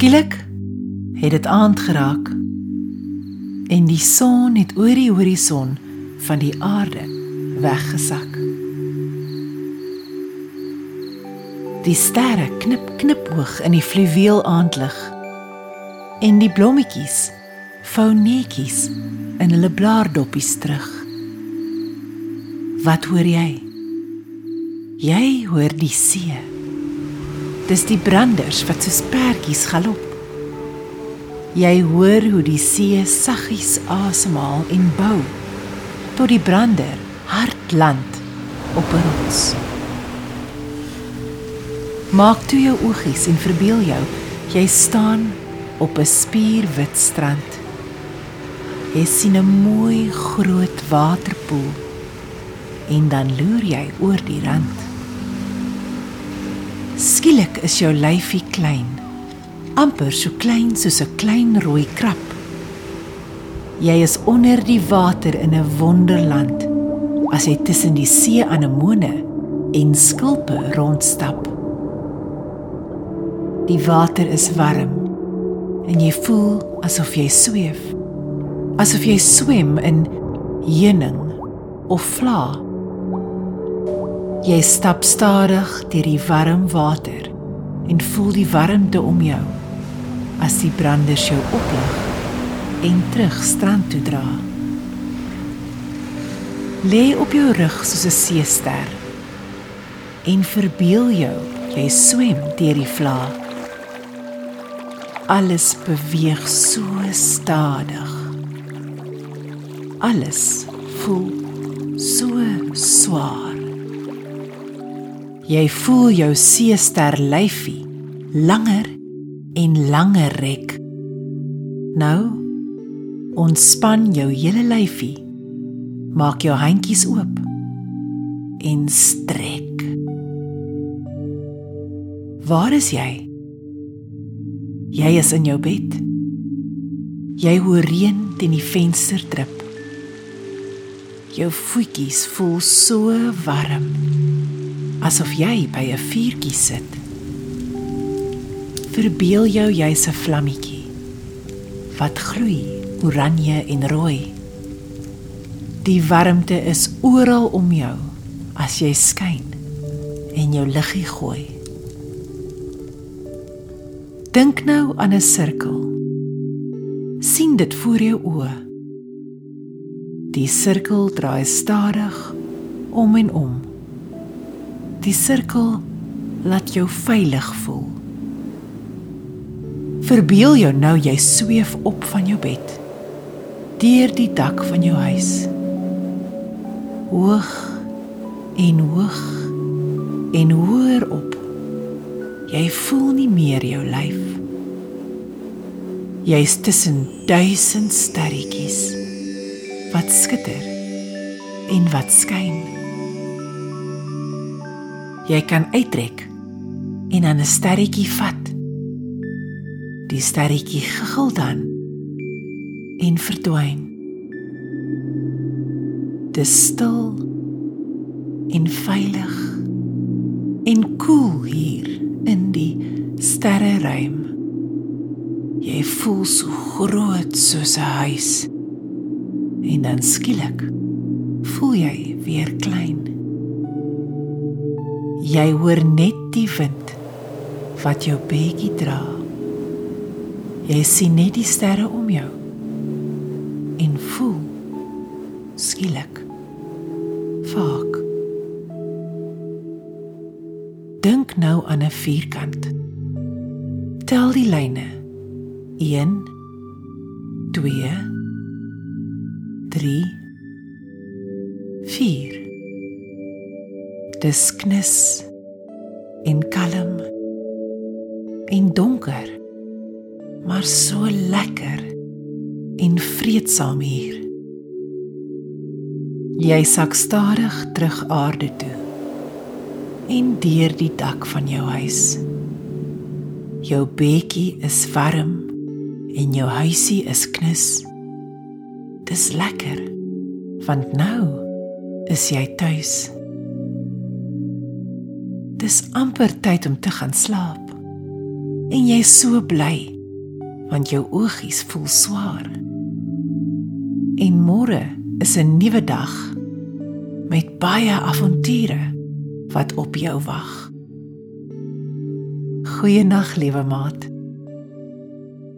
Skielik het dit aand geraak en die son het oor die horison van die aarde weggesak. Die sterre knip knip hoog in die fluweel aandlig en die blommetjies vou netjies in hulle blaardoppies terug. Wat hoor jy? Jy hoor die see. Dis die branders wat soos perdjies galop. Jy hoor hoe die see saggies asemhaal en bou tot die brander hard land op 'n rots. Maak toe jou oogies en verbeel jou jy staan op 'n spierwit strand. Jy sien 'n mooi groot waterpoel en dan loer jy oor die rand. Skielik is jou lyfie klein amper so klein soos 'n klein rooi krap. Jy is onder die water in 'n wonderland as jy tussen die see anemone en skulpe rondstap. Die water is warm en jy voel asof jy sweef. Asof jy swem in heuning of vla. Jy stap stadig deur die warm water en voel die warmte om jou as die branders jou oplig en terug strand toe dra. Lê op jou rug soos 'n seester en verbeel jou jy swem deur die vlae. Alles beweeg so stadig. Alles voel so swaar. Jy voel jou seester lyfie langer en langer rek. Nou ontspan jou hele lyfie. Maak jou handjies oop en strek. Waar is jy? Jy is in jou bed. Jy hoor reën teen die venster drup. Jou voetjies voel so warm asof jy by 'n vuurtjie sit. Verbeel jou jy's 'n vlammetjie wat gloei oranje en rooi. Die warmte is oral om jou as jy skyn en jou liggie gooi. Dink nou aan 'n sirkel. sien dit voor jou oë. Die sirkel draai stadig om en om. Die sirkel laat jou veilig voel. Verbeel jou nou jy sweef op van jou bed deur die dak van jou huis. Hoog en hoog en hoër op. Jy voel nie meer jou lyf. Jy's tussen duisend sterretjies wat skitter en wat skyn. Jy kan uittrek en aan 'n sterretjie vat Die sterretjie giggel dan en verdwyn. Dis stil en veilig en koel hier in die sterreruim. Jy voel so groot soos 'n huis. En dan skielik voel jy weer klein. Jy hoor net die wind wat jou bietjie dra. Jy sien net die sterre om jou en voel skielik vaak. Dink nou aan 'n vierkant. Tel die lyne. 1 2 3 4 Dis knus en kalm en donker maar so lekker en vreedsaam hier. Jy sak stadig terug aarde toe en deur die dak van jou huis. Jou bedjie is warm en jou huisie is knus. Dis lekker want nou is jy tuis. Dis amper tyd om te gaan slaap En jy is so bly want jou oogies voel swaar. En môre is 'n nuwe dag met baie avonture wat op jou wag. Goeienaand, liewe maat.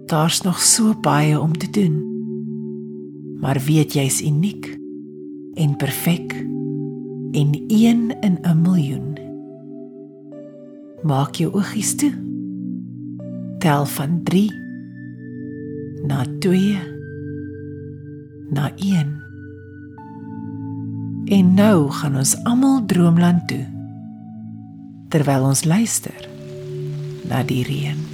Daar's nog so baie om te doen. Maar weet jy's uniek en perfek en een in 'n miljoen. Maak jou oogies toe. Tel van 3 na 2 na 1. En nou gaan ons almal droomland toe terwyl ons luister na die reën.